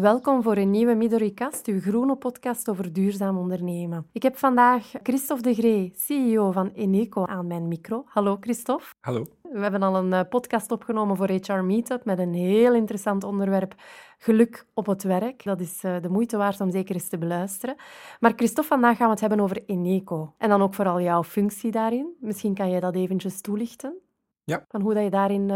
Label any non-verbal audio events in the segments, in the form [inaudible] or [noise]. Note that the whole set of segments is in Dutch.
Welkom voor een nieuwe Midoricast, uw groene podcast over duurzaam ondernemen. Ik heb vandaag Christophe de Gree, CEO van Eneco, aan mijn micro. Hallo Christophe. Hallo. We hebben al een eh, podcast opgenomen voor HR Meetup met een heel interessant onderwerp, geluk op het werk. Dat is eh, de moeite waard om zeker eens te beluisteren. Maar Christophe, vandaag gaan we het hebben over Eneco. En dan ook vooral jouw functie daarin. Misschien kan je dat eventjes toelichten? Ja. Van hoe dat je daarin...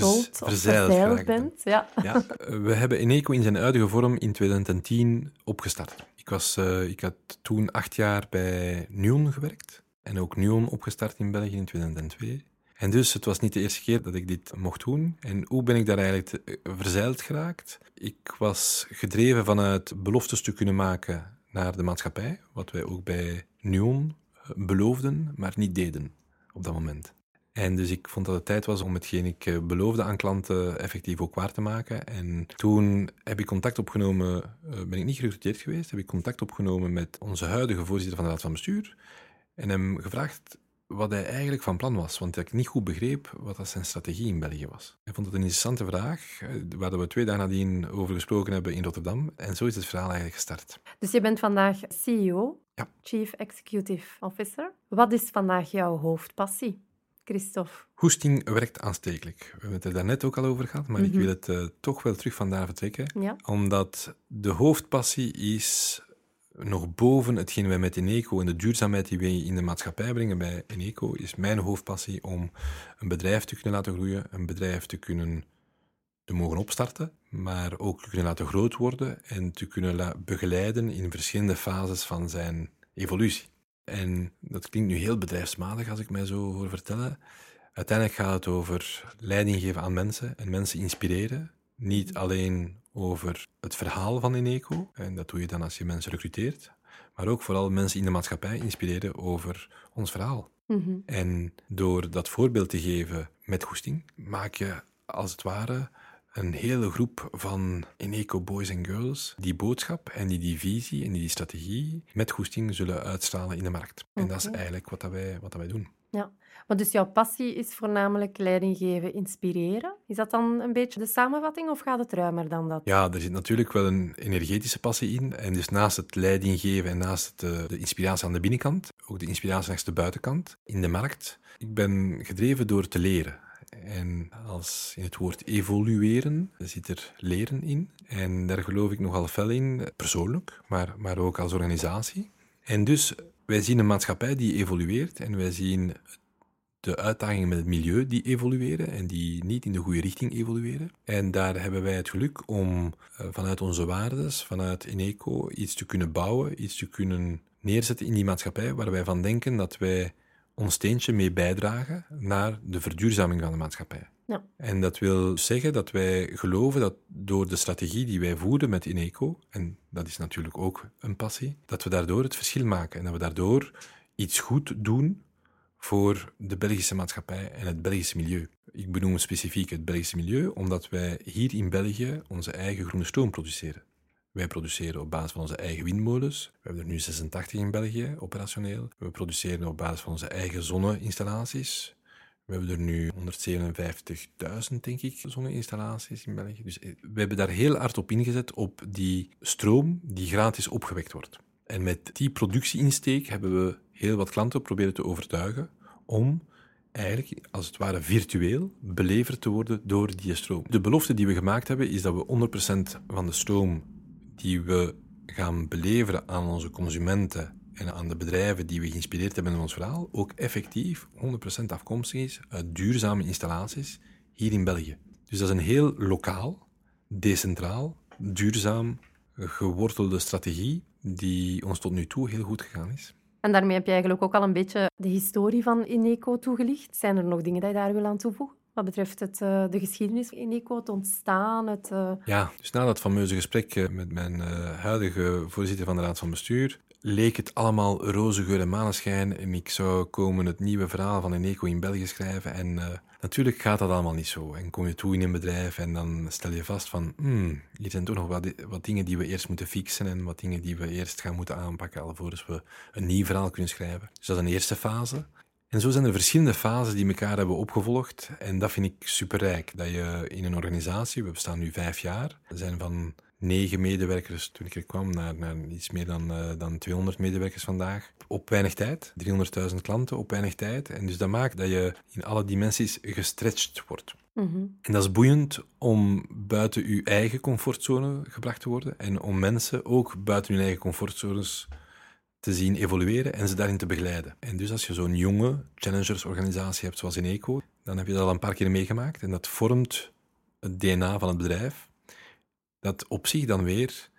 Verzeild, bent. Ja. ja. [laughs] we hebben Eneco in zijn huidige vorm in 2010 opgestart. Ik, was, uh, ik had toen acht jaar bij Nuon gewerkt en ook Nuon opgestart in België in 2002. En dus het was niet de eerste keer dat ik dit mocht doen. En hoe ben ik daar eigenlijk eh, verzeild geraakt? Ik was gedreven vanuit beloftes te kunnen maken naar de maatschappij, wat wij ook bij Nuon eh, beloofden, maar niet deden op dat moment. En dus ik vond dat het tijd was om hetgeen ik eh, beloofde aan klanten effectief ook waar te maken. En toen heb ik contact opgenomen, ben ik niet gerecruiteerd geweest, heb ik contact opgenomen met onze huidige voorzitter van de Raad van Bestuur en hem gevraagd wat hij eigenlijk van plan was, want ik niet goed begreep wat dat zijn strategie in België was. Hij vond het een interessante vraag, eh, waar we twee dagen nadien over gesproken hebben in Rotterdam. En zo is het verhaal eigenlijk gestart. Dus je bent vandaag CEO, ja. Chief Executive Officer. Wat is vandaag jouw hoofdpassie? Christophe. Hoesting werkt aanstekelijk. We hebben het er daarnet ook al over gehad, maar ik mhm. wil het uh, toch wel terug vandaar vertrekken. Ja. Omdat de hoofdpassie is nog boven hetgeen wij met Eneco en de duurzaamheid die wij in de maatschappij brengen bij Eneco, is mijn hoofdpassie om een bedrijf te kunnen laten groeien, een bedrijf te kunnen te mogen opstarten, maar ook te kunnen laten groot worden en te kunnen begeleiden in verschillende fases van zijn evolutie. En dat klinkt nu heel bedrijfsmatig als ik mij zo hoor vertellen. Uiteindelijk gaat het over leiding geven aan mensen en mensen inspireren. Niet alleen over het verhaal van Eneco, en dat doe je dan als je mensen recruteert, maar ook vooral mensen in de maatschappij inspireren over ons verhaal. Mhm. En door dat voorbeeld te geven met goesting, maak je als het ware een hele groep van Eneco boys en girls die boodschap en die, die visie en die, die strategie met goesting zullen uitstralen in de markt. En dat is eigenlijk wat, dat wij, wat dat wij doen. Ja, maar dus jouw passie is voornamelijk leiding geven, inspireren. Is dat dan een beetje de samenvatting of gaat het ruimer dan dat? Ja, er zit natuurlijk wel een energetische passie in. En dus naast het leiding geven en naast de, eh, de inspiratie aan de binnenkant, ook de inspiratie langs de buitenkant, in de markt. Ik ben gedreven door te leren. En als in het woord evolueren zit er leren in. En daar geloof ik nogal fel in, persoonlijk, maar, maar ook als organisatie. En dus wij zien een maatschappij die evolueert en wij zien de uitdagingen met het milieu die evolueren en die niet in de goede richting evolueren. En daar hebben wij het geluk om eh, vanuit onze waardes, vanuit Eneco, iets te kunnen bouwen, iets te kunnen neerzetten in die maatschappij waar wij van denken dat wij ons steentje mee bijdragen naar de verduurzaming van de maatschappij. Ja. En dat wil zeggen dat wij geloven dat door de strategie die wij voeren met Ineco, en dat is natuurlijk ook een passie, dat we daardoor het verschil maken en dat we daardoor iets goed doen voor de Belgische maatschappij en het Belgische milieu. Ik benoem specifiek het Belgische milieu, omdat wij hier in België onze eigen groene stroom produceren. Wij produceren op basis van onze eigen windmolens. We hebben er nu 86 in België operationeel. We produceren op basis van onze eigen zonneinstallaties. We hebben er nu 157.000, denk ik, zonneinstallaties in België. Dus eh, we hebben daar heel hard op ingezet op die stroom die gratis opgewekt wordt. En met die productieinsteek hebben we heel wat klanten proberen te overtuigen om eigenlijk, als het ware virtueel, beleverd te worden door die stroom. De belofte die we gemaakt hebben is dat we 100% van de stroom die we gaan beleveren aan onze consumenten en aan de bedrijven die we geïnspireerd hebben in ons verhaal, ook effectief 100% afkomstig is uit duurzame installaties hier in België. Dus dat is een heel lokaal, decentraal, duurzaam gewortelde strategie die ons tot nu toe heel goed gegaan is. En daarmee heb je eigenlijk ook al een beetje de historie van Ineco toegelicht. Zijn er nog dingen die je daar wil aan toevoegen? Wat betreft het, uh, de geschiedenis van Ineco, het ontstaan, het... Uh... Ja, dus na dat fameuze gesprek eh, met mijn huidige voorzitter van de Raad van Bestuur, leek het allemaal roze geur en maneschijn en ik zou komen het nieuwe verhaal van Ineco in België schrijven en Natuurlijk gaat dat allemaal niet zo. En kom je toe in een bedrijf en dan stel je vast van, hmm, hier zijn toch nog wat, wat, dingen die we eerst moeten fixen en wat dingen die we eerst gaan moeten aanpakken alvorens we een nieuw verhaal kunnen schrijven. Dus dat is een eerste fase. En zo zijn er verschillende fases die elkaar hebben opgevolgd. En dat vind ik superrijk. Dat je in een organisatie, we bestaan nu vijf jaar, we zijn van negen medewerkers toen ik er kwam, naar, naar iets meer dan, uh, dan 200 medewerkers vandaag. Op weinig tijd, 300.000 klanten op weinig tijd. En dus dat maakt dat je in alle dimensies gestretched wordt. Mhm. En dat is boeiend om buiten je eigen comfortzone gebracht te worden en om mensen ook buiten hun eigen comfortzones te zien evolueren en ze daarin te begeleiden. En dus als je zo'n jonge challengersorganisatie hebt zoals in ECO, dan heb je dat al een paar keer meegemaakt en dat vormt het DNA van het bedrijf, dat op zich dan weer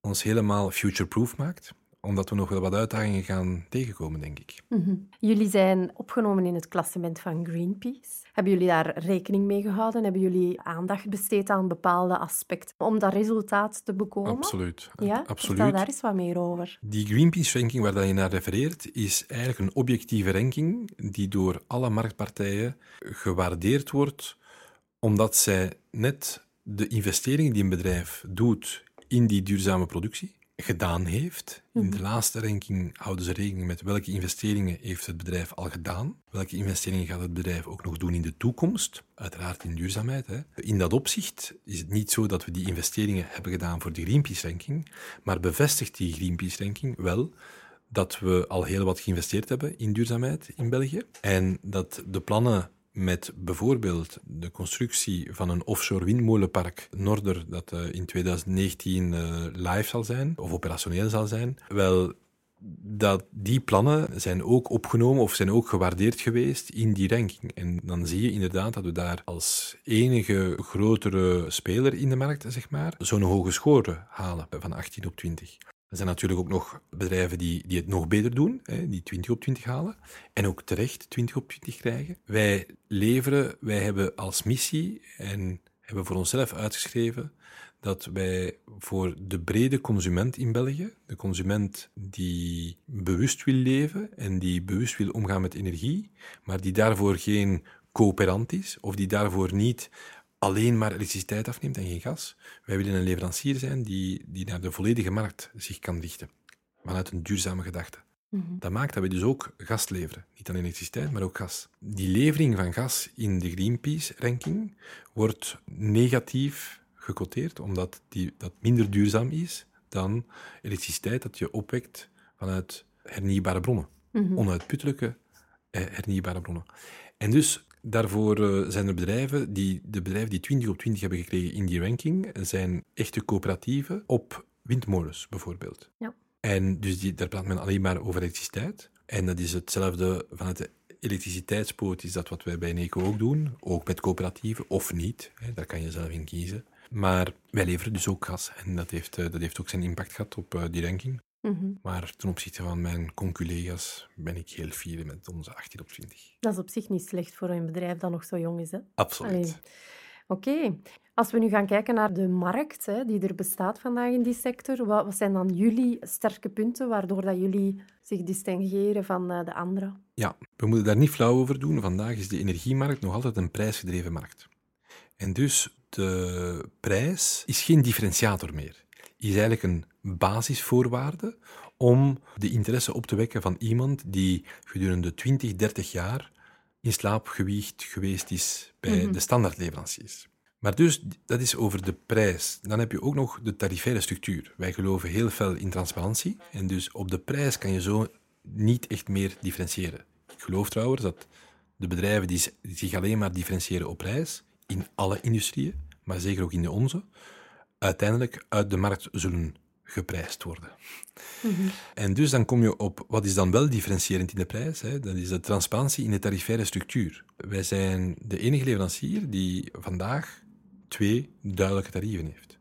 ons helemaal future-proof maakt omdat we nog wel wat uitdagingen gaan tegenkomen, denk ik. Mhm. Jullie zijn opgenomen in het klassement van Greenpeace. Hebben jullie daar rekening mee gehouden? Hebben jullie aandacht besteed aan bepaalde aspecten om dat resultaat te bekomen? Absoluut. Ja, Absoluut. vertel daar eens wat meer over. Die Greenpeace-ranking waar je naar refereert, is eigenlijk een objectieve ranking die door alle marktpartijen gewaardeerd wordt, omdat zij net de investeringen die een bedrijf doet in die duurzame productie, gedaan heeft. In de laatste ranking houden ze rekening met welke investeringen heeft het bedrijf al gedaan. Welke investeringen gaat het bedrijf ook nog doen in de toekomst. Uiteraard in duurzaamheid. Hè. In dat opzicht is het niet zo dat we die investeringen hebben gedaan voor de Greenpeace-ranking, maar bevestigt die Greenpeace-ranking wel dat we al heel wat geïnvesteerd hebben in duurzaamheid in België en dat de plannen met bijvoorbeeld de constructie van een offshore windmolenpark Norder, dat uh, in 2019 uh, live zal zijn, of operationeel zal zijn, wel, dat die plannen zijn ook opgenomen of zijn ook gewaardeerd geweest in die ranking. En dan zie je inderdaad dat we daar als enige grotere speler in de markt, zeg maar, zo'n hoge score halen van 18 op 20. Er zijn natuurlijk ook nog bedrijven die, die het nog beter doen, hè, die 20 op 20 halen. En ook terecht 20 op 20 krijgen. Wij leveren, wij hebben als missie en hebben voor onszelf uitgeschreven dat wij voor de brede consument in België, de consument die bewust wil leven en die bewust wil omgaan met energie, maar die daarvoor geen coöperant is of die daarvoor niet alleen maar elektriciteit afneemt en geen gas. Wij willen een leverancier zijn die, die naar de volledige markt zich kan richten, vanuit een duurzame gedachte. Mhm. Dat maakt dat we dus ook gas leveren. Niet alleen elektriciteit, maar ook gas. Die levering van gas in de Greenpeace-ranking wordt negatief gecoteerd, omdat die, dat minder duurzaam is dan elektriciteit dat je opwekt vanuit hernieuwbare bronnen. Mhm. Onuitputtelijke eh, hernieuwbare bronnen. En dus Daarvoor uh, zijn er bedrijven die, de bedrijven die 20 op 20 hebben gekregen in die ranking, zijn echte coöperatieven op windmolens bijvoorbeeld. Ja. En dus die, daar praat men alleen maar over elektriciteit. En dat is hetzelfde vanuit de elektriciteitspoot, is dat wat wij bij NECO ook doen, ook met coöperatieven of niet. Hè, daar kan je zelf in kiezen. Maar wij leveren dus ook gas en dat heeft, uh, dat heeft ook zijn impact gehad op uh, die ranking. Mhm. Maar ten opzichte van mijn conculega's ben ik heel fier met onze 18 op 20. Dat is op zich niet slecht voor een bedrijf dat nog zo jong is. Hè? Absoluut. Oké. Als we nu gaan kijken naar de markt hè, die er bestaat vandaag in die sector, wat, wat zijn dan jullie sterke punten waardoor dat jullie zich distingueren van uh, de anderen? Ja, we moeten daar niet flauw over doen. Vandaag is de energiemarkt nog altijd een prijsgedreven markt. En dus de prijs is geen differentiator meer. Is eigenlijk een basisvoorwaarde om de interesse op te wekken van iemand die gedurende 20, 30 jaar in slaap gewiegd geweest is bij Mhm. de standaardleveranciers. Maar dus, dat is over de prijs. Dan heb je ook nog de tarifaire structuur. Wij geloven heel veel in transparantie. En dus op de prijs kan je zo niet echt meer differentiëren. Ik geloof trouwens dat de bedrijven die zich alleen maar differentiëren op prijs, in alle industrieën, maar zeker ook in de onze, uiteindelijk uit de markt zullen geprijsd worden. Mhm. En dus dan kom je op wat is dan wel differentiërend in de prijs. Hè? Dat is de transparantie in de tarifaire structuur. Wij zijn de enige leverancier die vandaag twee duidelijke tarieven heeft.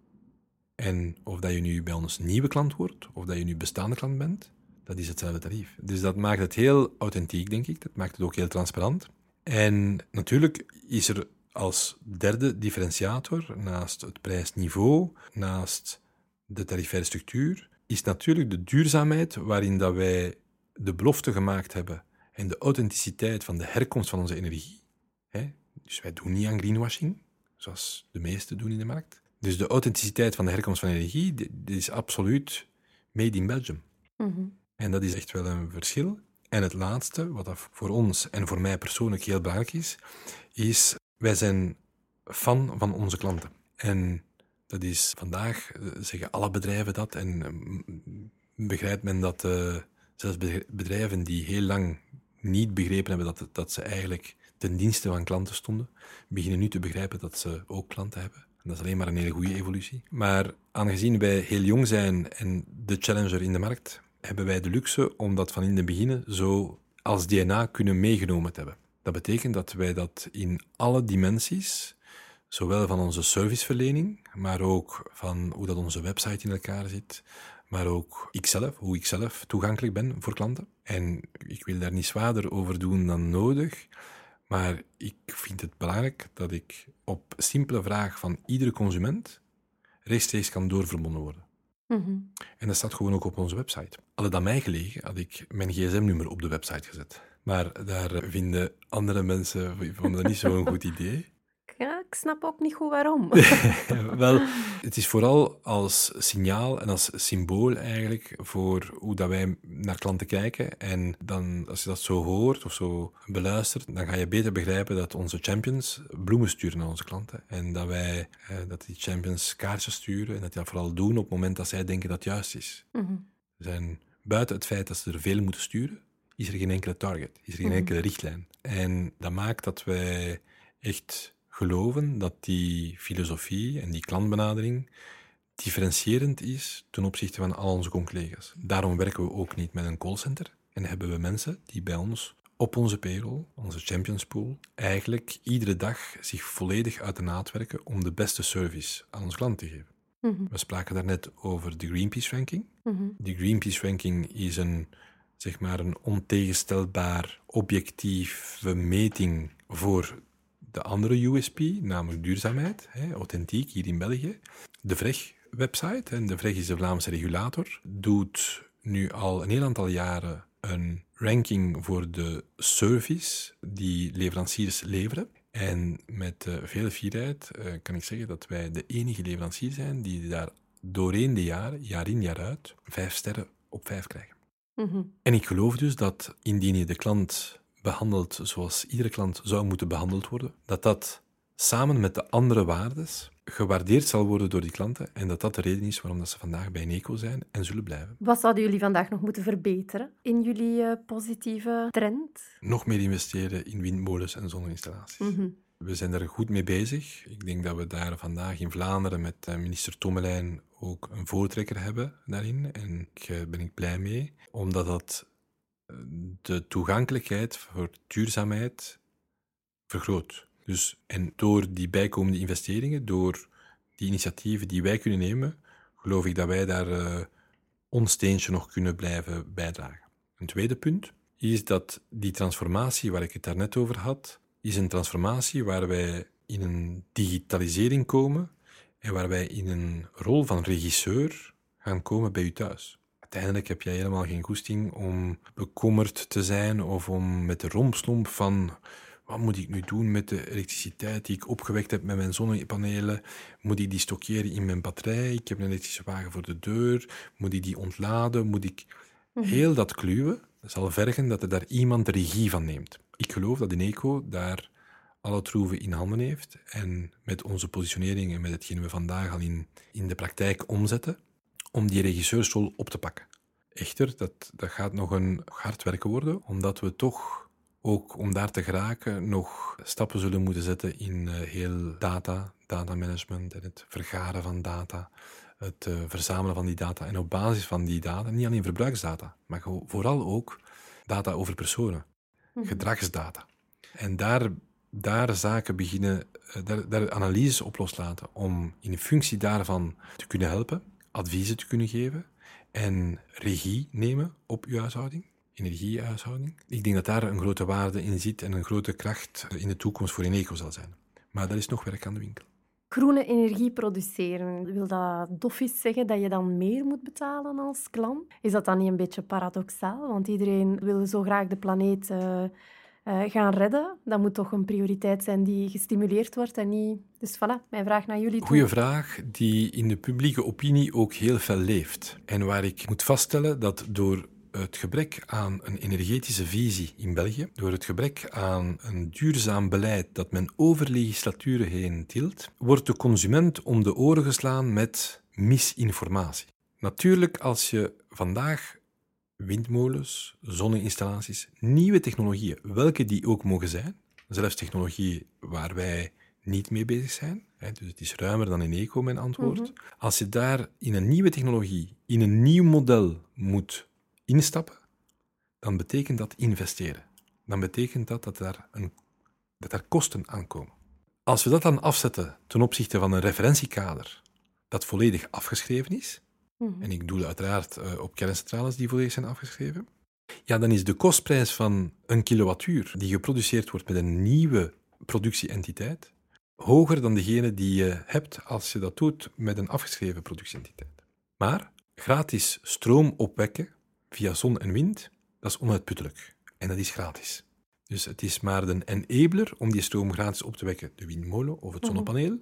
En of dat je nu bij ons nieuwe klant wordt, of dat je nu bestaande klant bent, dat is hetzelfde tarief. Dus dat maakt het heel authentiek, denk ik. Dat maakt het ook heel transparant. En natuurlijk is er als derde differentiator, naast het prijsniveau, naast de tarifaire structuur, is natuurlijk de duurzaamheid waarin dat wij de belofte gemaakt hebben en de authenticiteit van de herkomst van onze energie. Hè? Dus wij doen niet aan greenwashing, zoals de meesten doen in de markt. Dus de authenticiteit van de herkomst van energie, dit is absoluut made in Belgium. Mhm. En dat is echt wel een verschil. En het laatste, wat dat voor ons en voor mij persoonlijk heel belangrijk is, is wij zijn fan van onze klanten. En Dat is vandaag, eh, zeggen alle bedrijven dat, en mm, begrijpt men dat uh, zelfs bedrijven die heel lang niet begrepen hebben dat, dat ze eigenlijk ten dienste van klanten stonden, beginnen nu te begrijpen dat ze ook klanten hebben. En dat is alleen maar een hele goede evolutie. Maar aangezien wij heel jong zijn en de challenger in de markt, hebben wij de luxe om dat van in het begin zo als DNA kunnen meegenomen te hebben. Dat betekent dat wij dat in alle dimensies, zowel van onze serviceverlening, maar ook van hoe dat onze website in elkaar zit, maar ook ikzelf, hoe ik zelf toegankelijk ben voor klanten. En ik wil daar niet zwaarder over doen dan nodig, maar ik vind het belangrijk dat ik op simpele vraag van iedere consument rechtstreeks kan doorverbonden worden. Mhm. En dat staat gewoon ook op onze website. Had het aan mij gelegen, had ik mijn gsm-nummer op de website gezet. Maar daar vinden andere mensen vonden dat niet zo'n goed idee. Snap ook niet goed waarom. [laughs] [laughs] Wel, het is vooral als signaal en als symbool eigenlijk voor hoe dat wij naar klanten kijken. En dan, als je dat zo hoort of zo beluistert, dan ga je beter begrijpen dat onze champions bloemen sturen naar onze klanten. En dat wij, eh, dat die champions kaartjes sturen en dat die dat vooral doen op het moment dat zij denken dat het juist is. Mm zijn buiten het feit dat ze er veel moeten sturen, is er geen enkele target, is er geen mhm. enkele richtlijn. En dat maakt dat wij echt geloven dat die filosofie en die klantbenadering differentiërend is ten opzichte van al onze collega's. Daarom werken we ook niet met een callcenter en hebben we mensen die bij ons op onze payroll, onze champions pool, eigenlijk iedere dag zich volledig uit de naad werken om de beste service aan onze klant te geven. Mhm. We spraken daarnet over de Greenpeace ranking. Mm De Greenpeace ranking is een, zeg maar, een ontegenstelbaar objectieve meting voor de andere USP, namelijk duurzaamheid, hè, authentiek hier in België. De VREG-website, en de VREG is de Vlaamse regulator, doet nu al een heel aantal jaren een ranking voor de service die leveranciers leveren. En met uh, veel fierheid uh, kan ik zeggen dat wij de enige leverancier zijn die daar doorheen de jaren, jaar in jaar uit, vijf sterren op vijf krijgen. Mhm. En ik geloof dus dat indien je de klant behandeld zoals iedere klant zou moeten behandeld worden, dat dat samen met de andere waardes gewaardeerd zal worden door die klanten en dat dat de reden is waarom dat ze vandaag bij Neco zijn en zullen blijven. Wat zouden jullie vandaag nog moeten verbeteren in jullie uh, positieve trend? Nog meer investeren in windmolens en zonneinstallaties. Mm We zijn er goed mee bezig. Ik denk dat we daar vandaag in Vlaanderen met eh, minister Tommelijn ook een voortrekker hebben daarin. En daar eh, ben ik blij mee, omdat dat de toegankelijkheid voor duurzaamheid vergroot. Dus, en door die bijkomende investeringen, door die initiatieven die wij kunnen nemen, geloof ik dat wij daar uh, ons steentje nog kunnen blijven bijdragen. Een tweede punt is dat die transformatie waar ik het daarnet over had, is een transformatie waar wij in een digitalisering komen en waar wij in een rol van regisseur gaan komen bij u thuis uiteindelijk heb jij helemaal geen goesting om bekommerd te zijn of om met de rompslomp van wat moet ik nu doen met de elektriciteit die ik opgewekt heb met mijn zonnepanelen? Moet ik die stockeren in mijn batterij? Ik heb een elektrische wagen voor de deur. Moet ik die ontladen? Moet ik... Mhm. Heel dat kluwen zal vergen dat er daar iemand de regie van neemt. Ik geloof dat Eneco daar alle troeven in handen heeft en met onze positionering en met hetgeen we vandaag al in, in de praktijk omzetten, om die regisseursrol op te pakken. Echter, dat, dat gaat nog een hard werken worden, omdat we toch ook om daar te geraken nog stappen zullen moeten zetten in uh, heel data, datamanagement en het vergaren van data, het uh, verzamelen van die data en op basis van die data, niet alleen verbruiksdata, maar vooral ook data over personen, mhm. gedragsdata. En daar, daar zaken beginnen, uh, daar, daar analyses op loslaten om in functie daarvan te kunnen helpen adviezen te kunnen geven en regie nemen op uw huishouding, energiehuishouding. Ik denk dat daar een grote waarde in zit en een grote kracht in de toekomst voor Eneco zal zijn. Maar daar is nog werk aan de winkel. Groene energie produceren, wil dat doffies zeggen dat je dan meer moet betalen als klant? Is dat dan niet een beetje paradoxaal? Want iedereen wil zo graag de planeet uh, gaan redden. Dat moet toch een prioriteit zijn die gestimuleerd wordt en niet... Dus voilà, mijn vraag naar jullie. Goeie vraag die in de publieke opinie ook heel veel leeft. En waar ik moet vaststellen dat door het gebrek aan een energetische visie in België, door het gebrek aan een duurzaam beleid dat men over legislaturen heen tilt, wordt de consument om de oren geslaan met misinformatie. Natuurlijk, als je vandaag windmolens, zonneinstallaties, nieuwe technologieën, welke die ook mogen zijn, zelfs technologieën waar wij niet mee bezig zijn, hè, dus het is ruimer dan in eco, mijn antwoord. Mhm. Als je daar in een nieuwe technologie, in een nieuw model moet instappen, dan betekent dat investeren. Dan betekent dat dat daar, een, dat daar kosten aankomen. Als we dat dan afzetten ten opzichte van een referentiekader dat volledig afgeschreven is, Mhm. en ik doe uiteraard eh, op kerncentrales die volledig zijn afgeschreven, ja, dan is de kostprijs van een kilowattuur die geproduceerd wordt met een nieuwe productieentiteit hoger dan degene die je hebt als je dat doet met een afgeschreven productieentiteit. Maar gratis stroom opwekken via zon en wind, dat is onuitputtelijk. En dat is gratis. Dus het is maar de enabler om die stroom gratis op te wekken, de windmolen of het Mhm. zonnepaneel,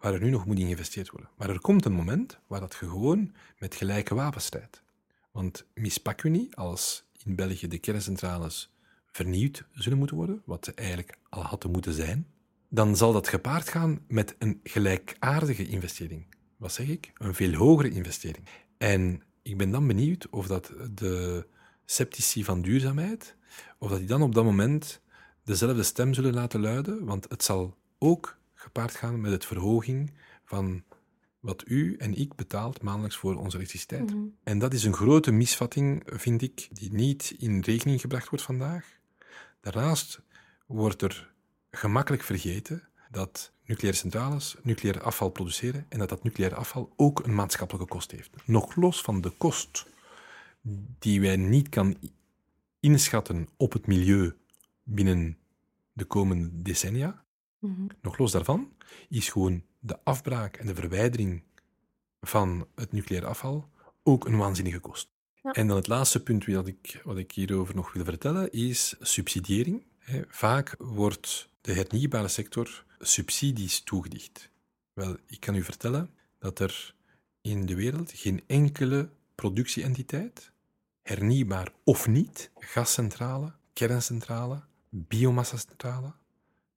waar er nu nog moet in geïnvesteerd worden. Maar er komt een moment waar dat gewoon met gelijke wapens strijdt. Want mispak u niet als in België de kerncentrales vernieuwd zullen moeten worden, wat ze eigenlijk al hadden moeten zijn, dan zal dat gepaard gaan met een gelijkaardige investering. Wat zeg ik? Een veel hogere investering. En ik ben dan benieuwd of dat de sceptici van duurzaamheid, of dat die dan op dat moment dezelfde stem zullen laten luiden, want het zal ook gepaard gaan met het verhoging van wat u en ik betaalt maandelijks voor onze elektriciteit. Mhm. En dat is een grote misvatting, vind ik, die niet in rekening gebracht wordt vandaag. Daarnaast wordt er gemakkelijk vergeten dat nucleaire centrales nucleair afval produceren en dat dat nucleair afval ook een maatschappelijke kost heeft. Nog los van de kost die wij niet kan inschatten op het milieu binnen de komende decennia, Mhm. nog los daarvan, is gewoon de afbraak en de verwijdering van het nucleair afval ook een waanzinnige kost. Ja. En dan het laatste punt wat ik, wat ik hierover nog wil vertellen is subsidiëring. Vaak wordt de hernieuwbare sector subsidies toegedicht. Wel, ik kan u vertellen dat er in de wereld geen enkele productieentiteit, hernieuwbaar of niet, gascentrale, kerncentrale, biomassacentrale,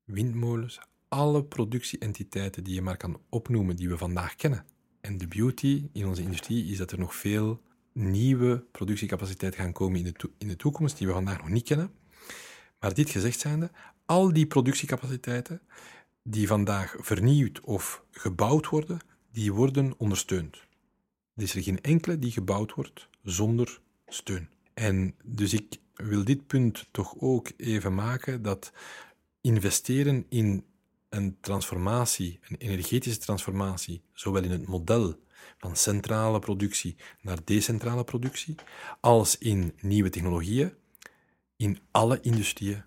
windmolens, alle productieentiteiten die je maar kan opnoemen die we vandaag kennen. En de beauty in onze industrie is dat er nog veel nieuwe productiecapaciteiten gaan komen in de, in de toekomst die we vandaag nog niet kennen. Maar dit gezegd zijnde, al die productiecapaciteiten die vandaag vernieuwd of gebouwd worden, die worden ondersteund. Er is er geen enkele die gebouwd wordt zonder steun. En dus ik wil dit punt toch ook even maken dat investeren in een transformatie, een energetische transformatie, zowel in het model van centrale productie naar decentrale productie, als in nieuwe technologieën, in alle industrieën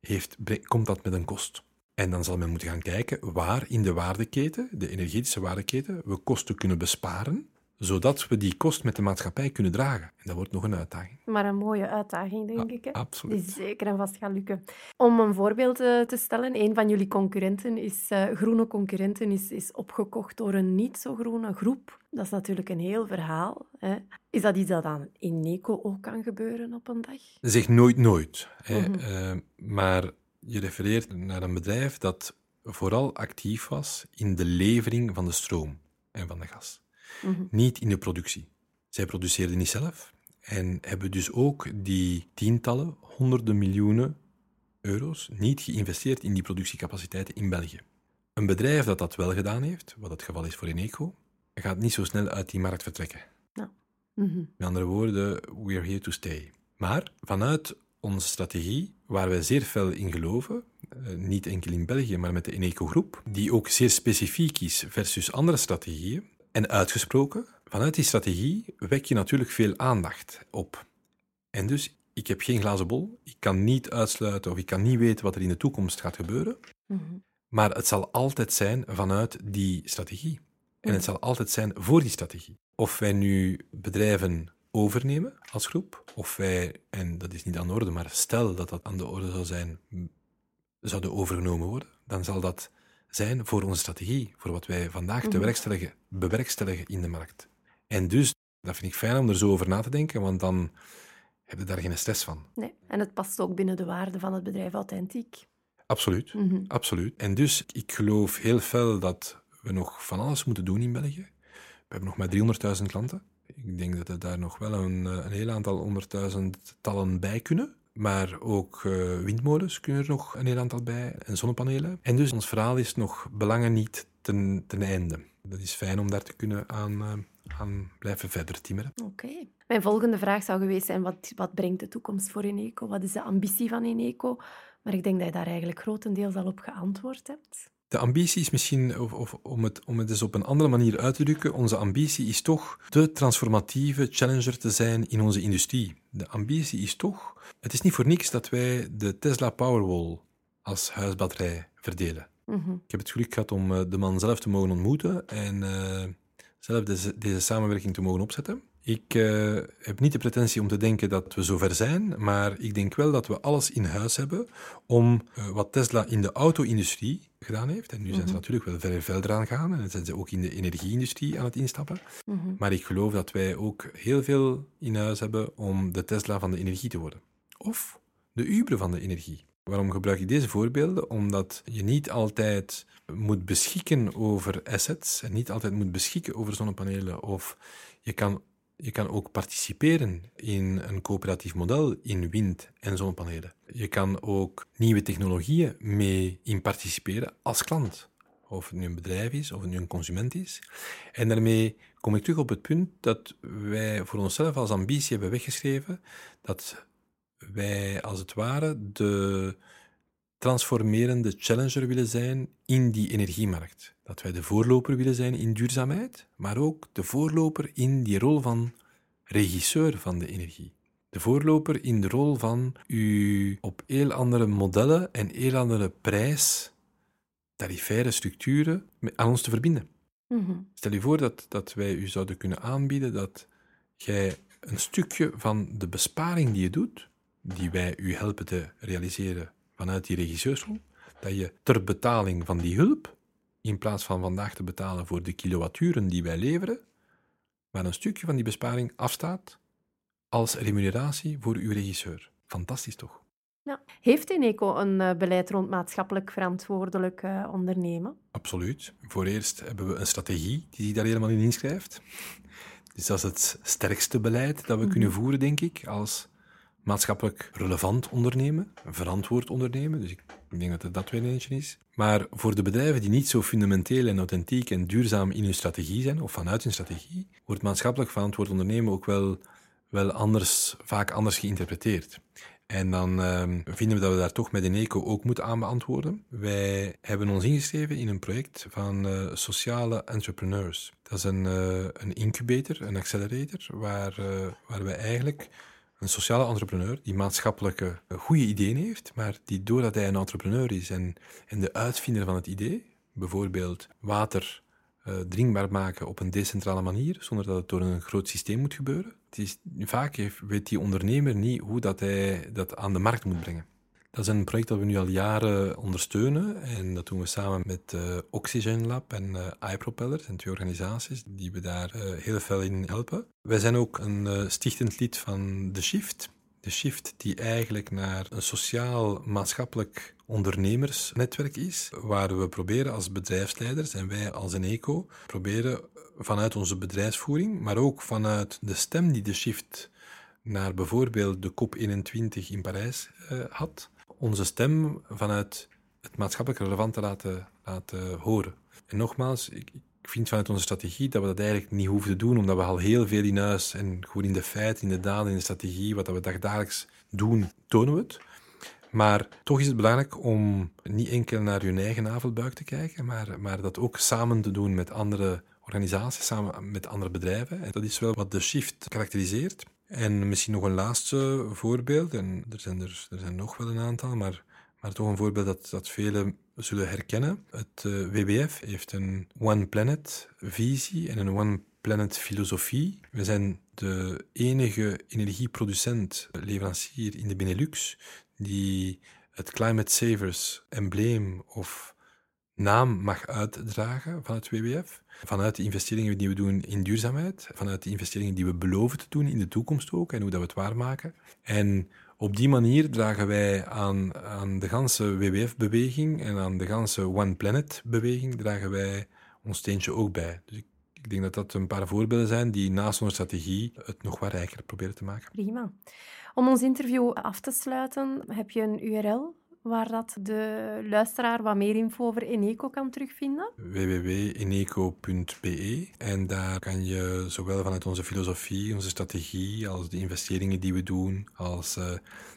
heeft, komt dat met een kost. En dan zal men moeten gaan kijken waar in de waardeketen, de energetische waardeketen, we kosten kunnen besparen, zodat we die kost met de maatschappij kunnen dragen. En dat wordt nog een uitdaging. Maar een mooie uitdaging, denk ik. Hè? Absoluut. Die zeker en vast gaat lukken. Om een voorbeeld eh, te stellen, een van jullie concurrenten is, eh, groene concurrenten is, is opgekocht door een niet zo groene groep. Dat is natuurlijk een heel verhaal. Hè? Is dat iets dat aan Ineco ook kan gebeuren op een dag? Zeg nooit nooit. Hè. Mhm. Eh, maar je refereert naar een bedrijf dat vooral actief was in de levering van de stroom en van de gas. Mhm. Niet in de productie. Zij produceerden niet zelf en hebben dus ook die tientallen, honderden miljoenen euro's niet geïnvesteerd in die productiecapaciteiten in België. Een bedrijf dat dat wel gedaan heeft, wat het geval is voor Eneco, gaat niet zo snel uit die markt vertrekken. Mhm. Met andere woorden, we are here to stay. Maar vanuit onze strategie, waar wij zeer fel in geloven, eh, niet enkel in België, maar met de Eneco-groep, die ook zeer specifiek is versus andere strategieën, en uitgesproken, vanuit die strategie wek je natuurlijk veel aandacht op. En dus, ik heb geen glazen bol, ik kan niet uitsluiten of ik kan niet weten wat er in de toekomst gaat gebeuren, Mhm. maar het zal altijd zijn vanuit die strategie. En het zal altijd zijn voor die strategie. Of wij nu bedrijven overnemen als groep, of wij, en dat is niet aan de orde, maar stel dat dat aan de orde zou zijn, zouden overgenomen worden, dan zal dat zijn voor onze strategie, voor wat wij vandaag te Mhm. bewerkstelligen, bewerkstelligen in de markt. En dus, dat vind ik fijn om er zo over na te denken, want dan heb je daar geen stress van. Nee, en het past ook binnen de waarde van het bedrijf authentiek. Absoluut, Mhm. absoluut. En dus, ik geloof heel fel dat we nog van alles moeten doen in België. We hebben nog maar 300.000 klanten. Ik denk dat er daar nog wel een, eh, een heel aantal honderdduizend tallen bij kunnen. Maar ook eh, windmolens kunnen er nog een heel aantal bij en zonnepanelen. En dus ons verhaal is nog belangen niet ten, ten einde. Dat is fijn om daar te kunnen aan, eh, aan blijven verder timmeren. Oké. Mijn volgende vraag zou geweest zijn, wat, wat brengt de toekomst voor Eneco? Wat is de ambitie van Eneco? Maar ik denk dat je daar eigenlijk grotendeels al op geantwoord hebt. De ambitie is misschien, of, of, om, het, om het eens op een andere manier uit te drukken, onze ambitie is toch de transformatieve challenger te zijn in onze industrie. De ambitie is toch, het is niet voor niks dat wij de Tesla Powerwall als huisbatterij verdelen. Mhm. Ik heb het geluk gehad om eh, de man zelf te mogen ontmoeten en eh, zelf deze, deze samenwerking te mogen opzetten. Ik eh, heb niet de pretentie om te denken dat we zover zijn, maar ik denk wel dat we alles in huis hebben om eh, wat Tesla in de auto-industrie gedaan heeft. En nu zijn ze Mhm. natuurlijk wel verder verder aan gaan en zijn ze ook in de energie-industrie aan het instappen. Mhm. Maar ik geloof dat wij ook heel veel in huis hebben om de Tesla van de energie te worden. Of de Uber van de energie. Waarom gebruik ik deze voorbeelden? Omdat je niet altijd moet beschikken over assets en niet altijd moet beschikken over zonnepanelen. Of je kan, je kan ook participeren in een coöperatief model in wind- en zonnepanelen. Je kan ook nieuwe technologieën mee in participeren als klant. Of het nu een bedrijf is, of het nu een consument is. En daarmee kom ik terug op het punt dat wij voor onszelf als ambitie hebben weggeschreven dat wij als het ware de transformerende challenger willen zijn in die energiemarkt. Dat wij de voorloper willen zijn in duurzaamheid, maar ook de voorloper in die rol van regisseur van de energie. De voorloper in de rol van u op heel andere modellen en heel andere prijs, tarifaire structuren aan ons te verbinden. Mhm. Stel je voor dat, dat wij u zouden kunnen aanbieden dat jij een stukje van de besparing die je doet, die wij u helpen te realiseren vanuit die regisseursrol, dat je ter betaling van die hulp, in plaats van vandaag te betalen voor de kilowatturen die wij leveren, maar een stukje van die besparing afstaat als remuneratie voor uw regisseur. Fantastisch toch? Ja. Heeft Eneco een eh, beleid rond maatschappelijk verantwoordelijk eh, ondernemen? Absoluut. Voor eerst hebben we een strategie die zich daar helemaal in inschrijft. Dus dat is het sterkste beleid dat we kunnen voeren, denk ik, als maatschappelijk relevant ondernemen, verantwoord ondernemen. Dus ik denk dat het dat weer eentje is. Maar voor de bedrijven die niet zo fundamenteel en authentiek en duurzaam in hun strategie zijn, of vanuit hun strategie, wordt maatschappelijk verantwoord ondernemen ook wel, wel anders, vaak anders geïnterpreteerd. En dan ehm, vinden we dat we daar toch met Eneco ook moeten aan beantwoorden. Wij hebben ons ingeschreven in een project van eh, sociale entrepreneurs. Dat is een, eh, een incubator, een accelerator, waar, eh, waar wij eigenlijk een sociale entrepreneur die maatschappelijke eh, goede ideeën heeft, maar die doordat hij een entrepreneur is en, en de uitvinder van het idee, bijvoorbeeld water eh, drinkbaar maken op een decentrale manier, zonder dat het door een groot systeem moet gebeuren. Het is, vaak heeft, weet die ondernemer niet hoe dat hij dat aan de markt moet brengen. Dat is een project dat we nu al jaren ondersteunen en dat doen we samen met eh, Oxygen Lab en eh iPropeller, dat zijn twee organisaties die we daar eh, heel veel in helpen. Wij zijn ook een stichtend lid van The Shift. De Shift die eigenlijk naar een sociaal-maatschappelijk ondernemersnetwerk is, waar we proberen als bedrijfsleiders en wij als Eneco proberen vanuit onze bedrijfsvoering, maar ook vanuit de stem die de Shift naar bijvoorbeeld de COP21 in Parijs had, onze stem vanuit het maatschappelijk relevant te laten, laten horen. En nogmaals, ik, ik vind vanuit onze strategie dat we dat eigenlijk niet hoeven te doen, omdat we al heel veel in huis en gewoon in de feiten, in de daden, in de strategie, wat we dagdagelijks doen, tonen we het. Maar toch is het belangrijk om niet enkel naar je eigen navelbuik te kijken, maar, maar dat ook samen te doen met andere organisaties, samen met andere bedrijven. En dat is wel wat de shift karakteriseert. En misschien nog een laatste voorbeeld, en er zijn er, er zijn nog wel een aantal, maar, maar toch een voorbeeld dat, dat velen zullen herkennen. Het uh, WWF heeft een One Planet visie en een One Planet filosofie. We zijn de enige energieproducent, leverancier in de Benelux, die het Climate Savers embleem of naam mag uitdragen van het WWF. Vanuit de investeringen die we doen in duurzaamheid, vanuit de investeringen die we beloven te doen in de toekomst ook en hoe dat we het waarmaken. En op die manier dragen wij aan, aan de ganse WWF-beweging en aan de ganse One Planet-beweging dragen wij ons steentje ook bij. Dus ik, ik denk dat dat een paar voorbeelden zijn die naast onze strategie het nog wat rijker proberen te maken. Prima. Om ons interview af te sluiten, heb je een URL waar dat de luisteraar wat meer info over Eneco kan terugvinden? www.eneco.be en daar kan je zowel vanuit onze filosofie, onze strategie, als de investeringen die we doen, als uh,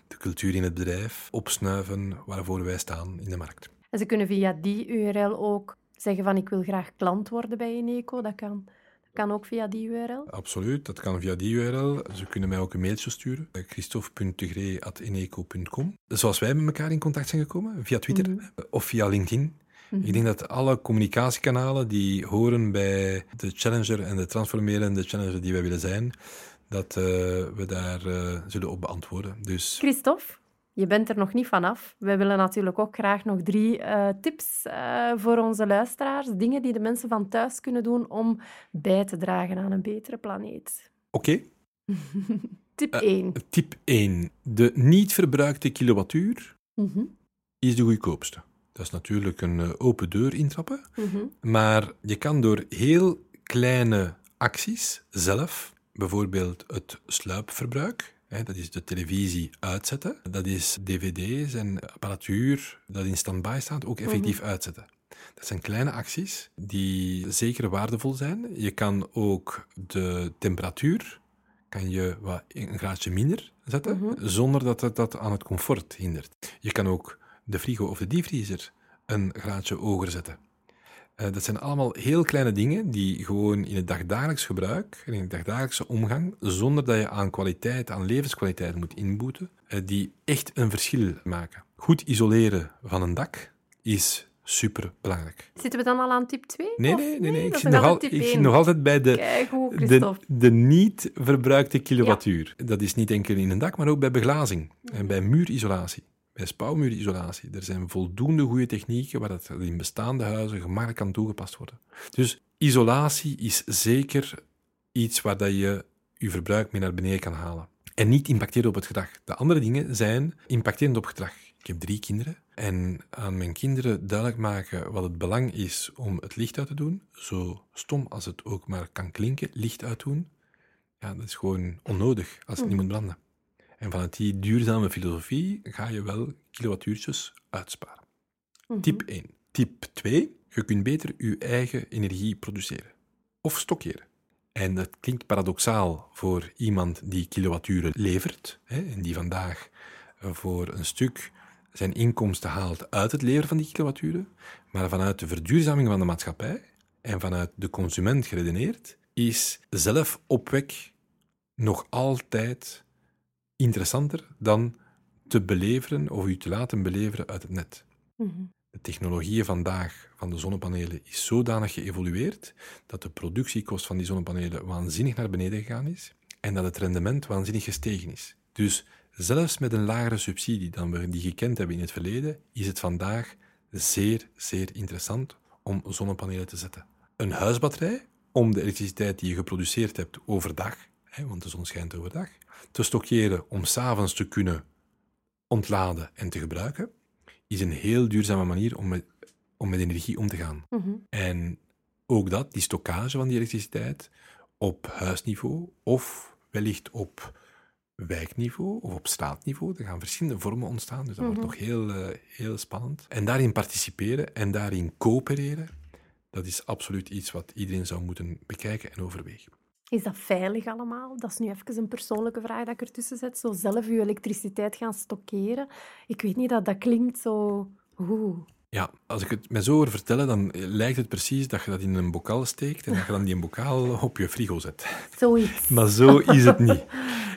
de cultuur in het bedrijf opsnuiven waarvoor wij staan in de markt. En ze kunnen via die URL ook zeggen van ik wil graag klant worden bij Eneco, dat kan kan ook via die URL? Absoluut, dat kan via die URL. Ze kunnen mij ook een mailtje sturen. christophe.tegree.eneco.com Zoals wij met elkaar in contact zijn gekomen, via Twitter mhm. of via LinkedIn. Mhm. Ik denk dat alle communicatiekanalen die horen bij de challenger en de transformerende challenger die wij willen zijn, dat uh, we daar uh, zullen op beantwoorden. Dus... Christophe, je bent er nog niet vanaf. We willen natuurlijk ook graag nog drie uh, tips uh, voor onze luisteraars. Dingen die de mensen van thuis kunnen doen om bij te dragen aan een betere planeet. Oké. Okay. [laughs] tip 1. Uh, eh, tip 1. De niet verbruikte kilowattuur -hmm. is de goedkoopste. Dat is natuurlijk een open deur intrappen. -hmm. Maar je kan door heel kleine acties zelf, bijvoorbeeld het sluipverbruik, dat is de televisie uitzetten. Dat is dvd's en apparatuur dat in standby staat ook effectief mhm. uitzetten. Dat zijn kleine acties die zeker waardevol zijn. Je kan ook de temperatuur kan je wat een graadje minder zetten, mhm. zonder dat het dat aan het comfort hindert. Je kan ook de frigo of de diepvriezer een graadje hoger zetten. Uh, dat zijn allemaal heel kleine dingen die gewoon in het dagdagelijks gebruik en in het dagdagelijkse omgang, zonder dat je aan kwaliteit, aan levenskwaliteit moet inboeten, uh, die echt een verschil maken. Goed isoleren van een dak is super belangrijk. Zitten we dan al aan tip 2? Nee, nee, nee, nee. Ik, zit nog, al, ik zit nog altijd bij de, de, de, niet verbruikte kilowattuur. Ja. Dat is niet enkel in een dak, maar ook bij beglazing en bij muurisolatie bij spouwmuurisolatie. Er zijn voldoende goede technieken waar dat in bestaande huizen gemakkelijk kan toegepast worden. Dus isolatie is zeker iets waar dat je je verbruik mee naar beneden kan halen. En niet impacteren op het gedrag. De andere dingen zijn impacterend op gedrag. Ik heb drie kinderen en aan mijn kinderen duidelijk maken wat het belang is om het licht uit te doen, zo stom als het ook maar kan klinken, licht uitdoen, ja, dat is gewoon onnodig als het niet moet branden. En vanuit die duurzame filosofie ga je wel kilowattuurtjes uitsparen. Mhm. Tip 1. Tip 2. Je kunt beter je eigen energie produceren. Of stockeren. En dat klinkt paradoxaal voor iemand die kilowatturen levert, hè, en die vandaag voor een stuk zijn inkomsten haalt uit het leveren van die kilowatturen, maar vanuit de verduurzaming van de maatschappij en vanuit de consument geredeneerd, is zelfopwek nog altijd interessanter dan te beleveren of u te laten beleveren uit het net. Mhm. De technologieën vandaag van de zonnepanelen is zodanig geëvolueerd dat de productiekost van die zonnepanelen waanzinnig naar beneden gegaan is en dat het rendement waanzinnig gestegen is. Dus zelfs met een lagere subsidie dan we die gekend hebben in het verleden, is het vandaag zeer, zeer interessant om zonnepanelen te zetten. Een huisbatterij, om de elektriciteit die je geproduceerd hebt overdag, hè, want de zon schijnt overdag, te stockeren om s'avonds te kunnen ontladen en te gebruiken, is een heel duurzame manier om met, om met energie om te gaan. Mhm. En ook dat, die stockage van die elektriciteit, op huisniveau of wellicht op wijkniveau of op straatniveau. Er gaan verschillende vormen ontstaan, dus dat wordt mhm. nog heel, uh, heel spannend. En daarin participeren en daarin coöpereren, dat is absoluut iets wat iedereen zou moeten bekijken en overwegen. Is dat veilig allemaal? Dat is nu even een persoonlijke vraag dat ik ertussen zet. Zo zelf je elektriciteit gaan stockeren. Ik weet niet, dat, dat klinkt zo... Oeh. Ja, als ik het me zo hoor vertellen, dan lijkt het precies dat je dat in een bokaal steekt en dat je dan die bokaal op je frigo zet. Zoiets. [laughs] Maar zo is het niet. [laughs]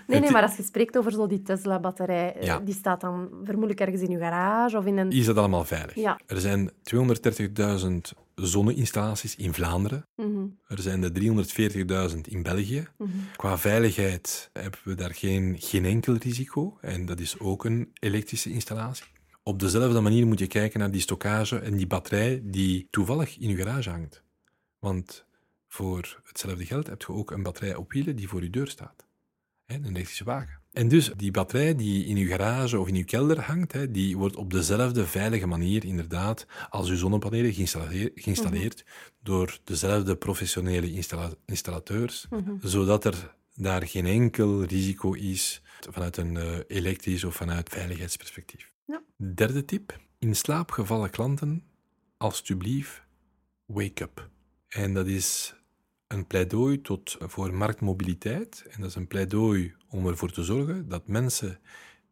Nee, nee, maar als je spreekt over zo die Tesla-batterij, eh, die staat dan vermoedelijk ergens in je garage of in een... Is dat allemaal veilig? Ja. Er zijn 230.000 zonneinstallaties in Vlaanderen. Mhm. Er zijn er 340.000 in België. Mhm. Qua veiligheid hebben we daar geen, geen enkel risico. En dat is ook een elektrische installatie. Op dezelfde manier moet je kijken naar die stockage en die batterij die toevallig in je garage hangt. Want voor hetzelfde geld heb je ook een batterij op wielen die voor je deur staat. Een elektrische wagen. En dus die batterij die in uw garage of in uw kelder hangt, die wordt op dezelfde veilige manier inderdaad als uw zonnepanelen geïnstalleerd, door dezelfde professionele installateurs, mhm. zodat er daar geen enkel risico is vanuit een uh, elektrisch of vanuit veiligheidsperspectief. Ja. Derde tip. In slaap gevallen klanten, alstublieft, wake up. En dat is een pleidooi tot, voor marktmobiliteit. En dat is een pleidooi om ervoor te zorgen dat mensen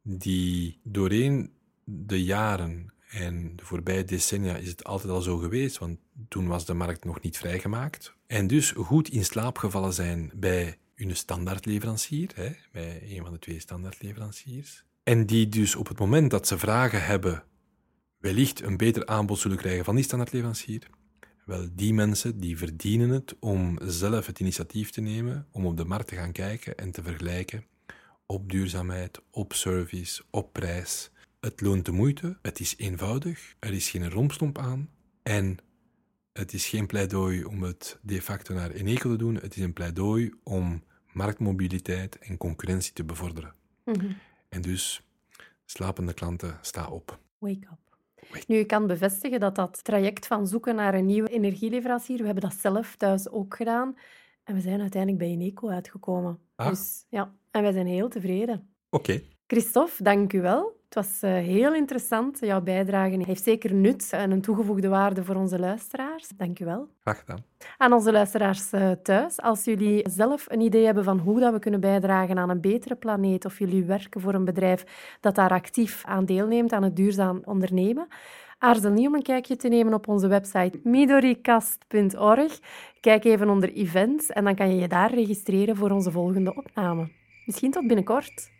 die doorheen de jaren en de voorbije decennia is het altijd al zo geweest, want toen was de markt nog niet vrijgemaakt. En dus goed in slaap gevallen zijn bij hun standaardleverancier, hè, bij een van de twee standaardleveranciers. En die dus op het moment dat ze vragen hebben, wellicht een beter aanbod zullen krijgen van die standaardleverancier, wel, die mensen die verdienen het om zelf het initiatief te nemen, om op de markt te gaan kijken en te vergelijken op duurzaamheid, op service, op prijs. Het loont de moeite, het is eenvoudig, er is geen rompstomp aan en het is geen pleidooi om het de facto naar Eneco te doen, het is een pleidooi om marktmobiliteit en concurrentie te bevorderen. Mhm. En dus, slapende klanten, sta op. Wake up. Nu, je kan bevestigen dat dat traject van zoeken naar een nieuwe energieleverancier, we hebben dat zelf thuis ook gedaan. En we zijn uiteindelijk bij Eneco uitgekomen. Ah. Dus ja, en wij zijn heel tevreden. Oké. Christophe, dank u wel. Het was uh, heel interessant. Jouw bijdrage heeft zeker nut en een toegevoegde waarde voor onze luisteraars. Dank u wel. Graag gedaan. Aan onze luisteraars uh, thuis, als jullie zelf een idee hebben van hoe dat we kunnen bijdragen aan een betere planeet, of jullie werken voor een bedrijf dat daar actief aan deelneemt, aan het duurzaam ondernemen, aarzel niet om een kijkje te nemen op onze website midorikast.org. Kijk even onder events en dan kan je je daar registreren voor onze volgende opname. Misschien tot binnenkort.